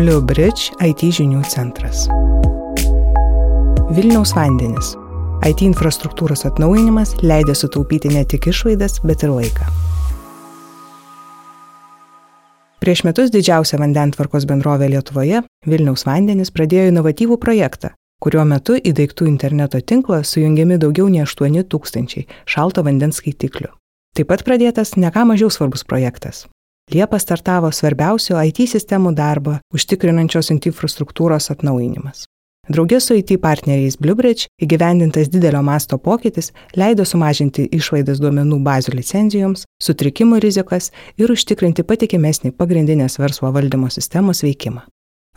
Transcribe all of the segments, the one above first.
Blue Bridge IT žinių centras. Vilniaus vandenis. IT infrastruktūros atnaujinimas leidė sutaupyti ne tik išlaidas, bet ir laiką. Prieš metus didžiausia vandentvarkos bendrovė Lietuvoje, Vilniaus vandenis, pradėjo inovatyvų projektą, kurio metu į daiktų interneto tinklą sujungiami daugiau nei 8 tūkstančiai šalto vandens skaitiklių. Taip pat pradėtas ne ką mažiau svarbus projektas. Liepa startavo svarbiausio IT sistemų darbą užtikrinančios infrastruktūros atnaujinimas. Draugė su IT partneriais Bluebridge įgyvendintas didelio masto pokytis leido sumažinti išlaidas duomenų bazių licenzijoms, sutrikimų rizikas ir užtikrinti patikimesnį pagrindinės verslo valdymo sistemos veikimą.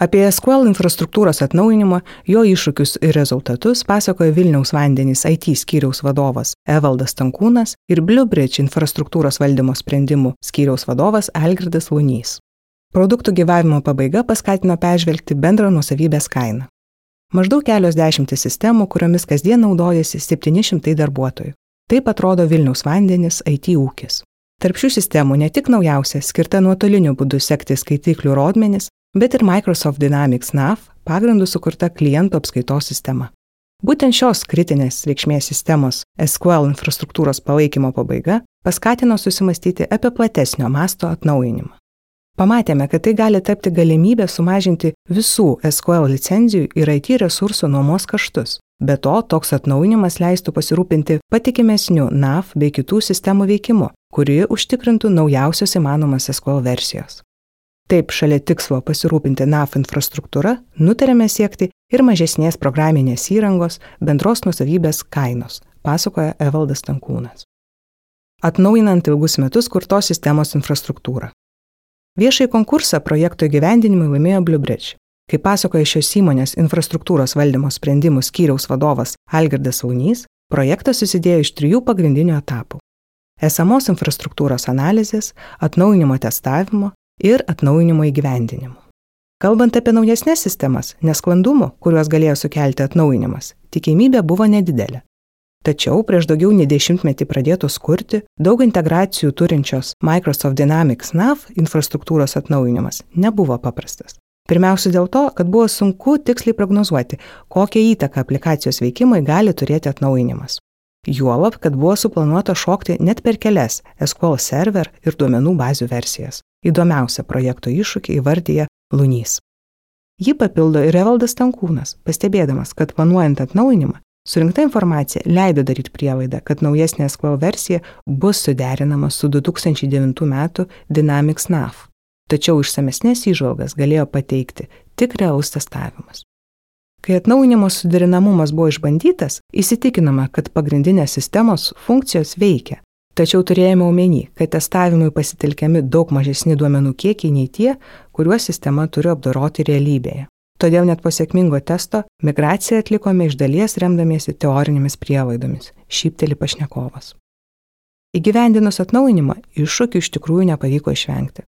Apie SQL infrastruktūros atnaujinimą, jo iššūkius ir rezultatus pasakoja Vilniaus vandenys IT skyriaus vadovas Evaldas Tankūnas ir Bluebridge infrastruktūros valdymo sprendimų skyriaus vadovas Algirdas Lunys. Produktų gyvavimo pabaiga paskatino peržvelgti bendrą nusavybės kainą. Maždaug kelios dešimtis sistemų, kuriomis kasdien naudojasi 700 darbuotojų. Taip atrodo Vilniaus vandenis IT ūkis. Tarp šių sistemų ne tik naujausia, skirta nuotoliniu būdu sekti skaitiklių rodmenis, bet ir Microsoft Dynamics NAV pagrindų sukurta klientų apskaitos sistema. Būtent šios kritinės reikšmės sistemos SQL infrastruktūros palaikymo pabaiga paskatino susimastyti apie platesnio masto atnaujinimą. Pamatėme, kad tai gali tapti galimybę sumažinti visų SQL licenzijų ir IT resursų nuomos kaštus. Be to, toks atnaujinimas leistų pasirūpinti patikimesniu NAV bei kitų sistemų veikimu, kuri užtikrintų naujausios įmanomas SQL versijos. Taip, šalia tikslo pasirūpinti NAF infrastruktūra, nutarėme siekti ir mažesnės programinės įrangos bendros nusavybės kainos, pasakoja Evaldas Tankūnas. Atnaujinant ilgus metus kurtos sistemos infrastruktūrą. Viešai konkursą projekto gyvendinimui laimėjo Bluebridge. Kaip pasakoja šios įmonės infrastruktūros valdymo sprendimų skyriaus vadovas Algirdas Launys, projektas susidėjo iš trijų pagrindinių etapų - esamos infrastruktūros analizės, atnaujinimo testavimo ir atnaujinimo įgyvendinimu. Kalbant apie naujesnės sistemas, nesklandumų, kuriuos galėjo sukelti atnaujinimas, tikimybė buvo nedidelė. Tačiau prieš daugiau nei dešimtmetį pradėtos kurti daug integracijų turinčios Microsoft Dynamics NAV infrastruktūros atnaujinimas nebuvo paprastas. Pirmiausia dėl to, kad buvo sunku tiksliai prognozuoti, kokią įtaką aplikacijos veikimui gali turėti atnaujinimas. Juolab, kad buvo suplanuota šokti net per kelias SQL server ir duomenų bazių versijas. Įdomiausią projekto iššūkį įvardyja Lunys. Jį papildo ir Evaldas Tankūnas, pastebėdamas, kad planuojant atnaujinimą, surinkta informacija leido daryti prielaidą, kad naujesnė SQL versija bus suderinama su 2009 m. Dynamics NAV. Tačiau išsamesnės įžvalgas galėjo pateikti tik realus testavimas. Kai atnaujinimo suderinamumas buvo išbandytas, įsitikinama, kad pagrindinės sistemos funkcijos veikia, Tačiau turėjome omeny, kad testavimui pasitelkiami daug mažesni duomenų kiekiai nei tie, kuriuos sistema turi apdoroti realybėje. Todėl net po sėkmingo testo migraciją atlikome iš dalies remdamiesi teorinėmis prielaidomis, šypteli pašnekovas. Įgyvendinus atnaujinimą, iššūkių iš tikrųjų nepavyko išvengti.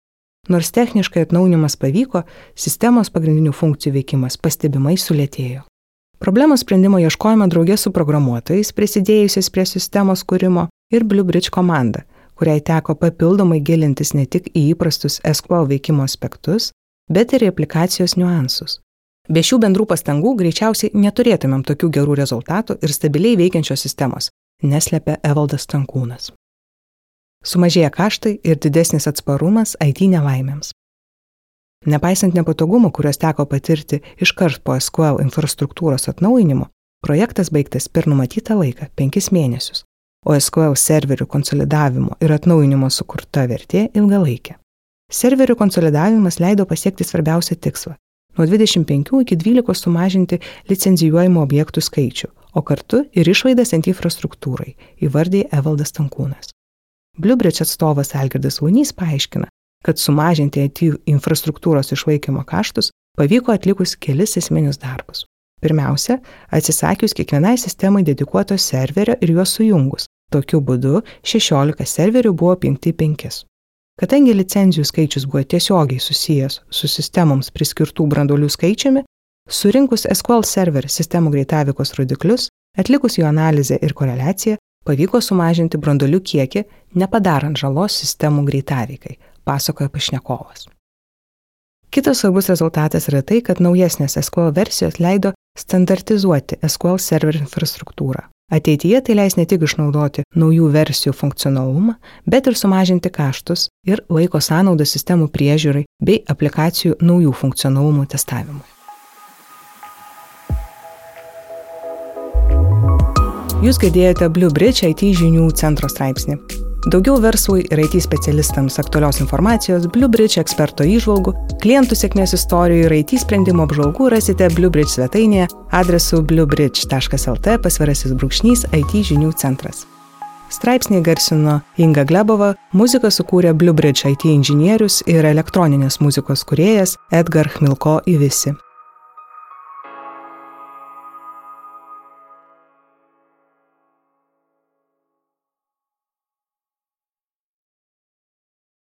Nors techniškai atnaujinimas pavyko, sistemos pagrindinių funkcijų veikimas pastebimai sulėtėjo. Problemos sprendimo ieškojame draugės su programuotojais, prisidėjusiais prie sistemos kūrimo, ir Bluebridge komanda, kuriai teko papildomai gilintis ne tik į įprastus SQL veikimo aspektus, bet ir į aplikacijos niuansus. Be šių bendrų pastangų greičiausiai neturėtumėm tokių gerų rezultatų ir stabiliai veikiančios sistemos, neslėpia Evaldas Tankūnas. Sumažėja kaštai ir didesnis atsparumas IT nelaimėms. Nepaisant nepatogumų, kuriuos teko patirti iškart po SQL infrastruktūros atnaujinimo, projektas baigtas per numatytą laiką - penkis mėnesius, o SQL serverių konsolidavimo ir atnaujinimo sukurta vertė ilgalaikė. Serverių konsolidavimas leido pasiekti svarbiausią tikslą - nuo 25 iki 12 sumažinti licenzijuojamų objektų skaičių, o kartu ir išlaidas ant infrastruktūrai, įvardė Evaldas Tankūnas. Bluebridge atstovas Algirdas Vaunys paaiškina, kad sumažinti IT infrastruktūros išlaikymo kaštus pavyko atlikus kelis esminius darbus. Pirmiausia, atsisakius kiekvienai sistemai dedikuoto serverio ir juos sujungus, Tokiu būdu 16 serverių buvo apjungti 5. Kadangi licenzijų skaičius buvo tiesiogiai susijęs su sistemoms priskirtų branduolių skaičiumi, surinkus SQL server sistemų greitavikos rodiklius, atlikus jų analizę ir koreliaciją, pavyko sumažinti branduolių kiekį, nepadarant žalos sistemų greitavikai, pasakoja pašnekovas. Kitas svarbus rezultatas yra tai, kad naujesnės SQL versijos leido standartizuoti SQL server infrastruktūrą. Ateityje tai leis ne tik išnaudoti naujų versijų funkcionalumą, bet ir sumažinti kaštus ir laiko sąnaudą sistemų priežiūrai bei aplikacijų naujų funkcionalumų testavimui. Jūs girdėjote Blue Bridge IT žinių centro straipsnį. Daugiau verslui ir IT specialistams aktualios informacijos, Blue Bridge eksperto įžvalgų, klientų sėkmės istorijų ir IT sprendimo apžvalgų rasite Blue Bridge svetainėje adresu bluebridge.lt pasvirasis brūkšnys IT žinių centras. Straipsnį garsino Inga Glebova, muziką sukūrė Blue Bridge IT inžinierius ir elektroninės muzikos kuriejas Edgar Chmilko Ivisi.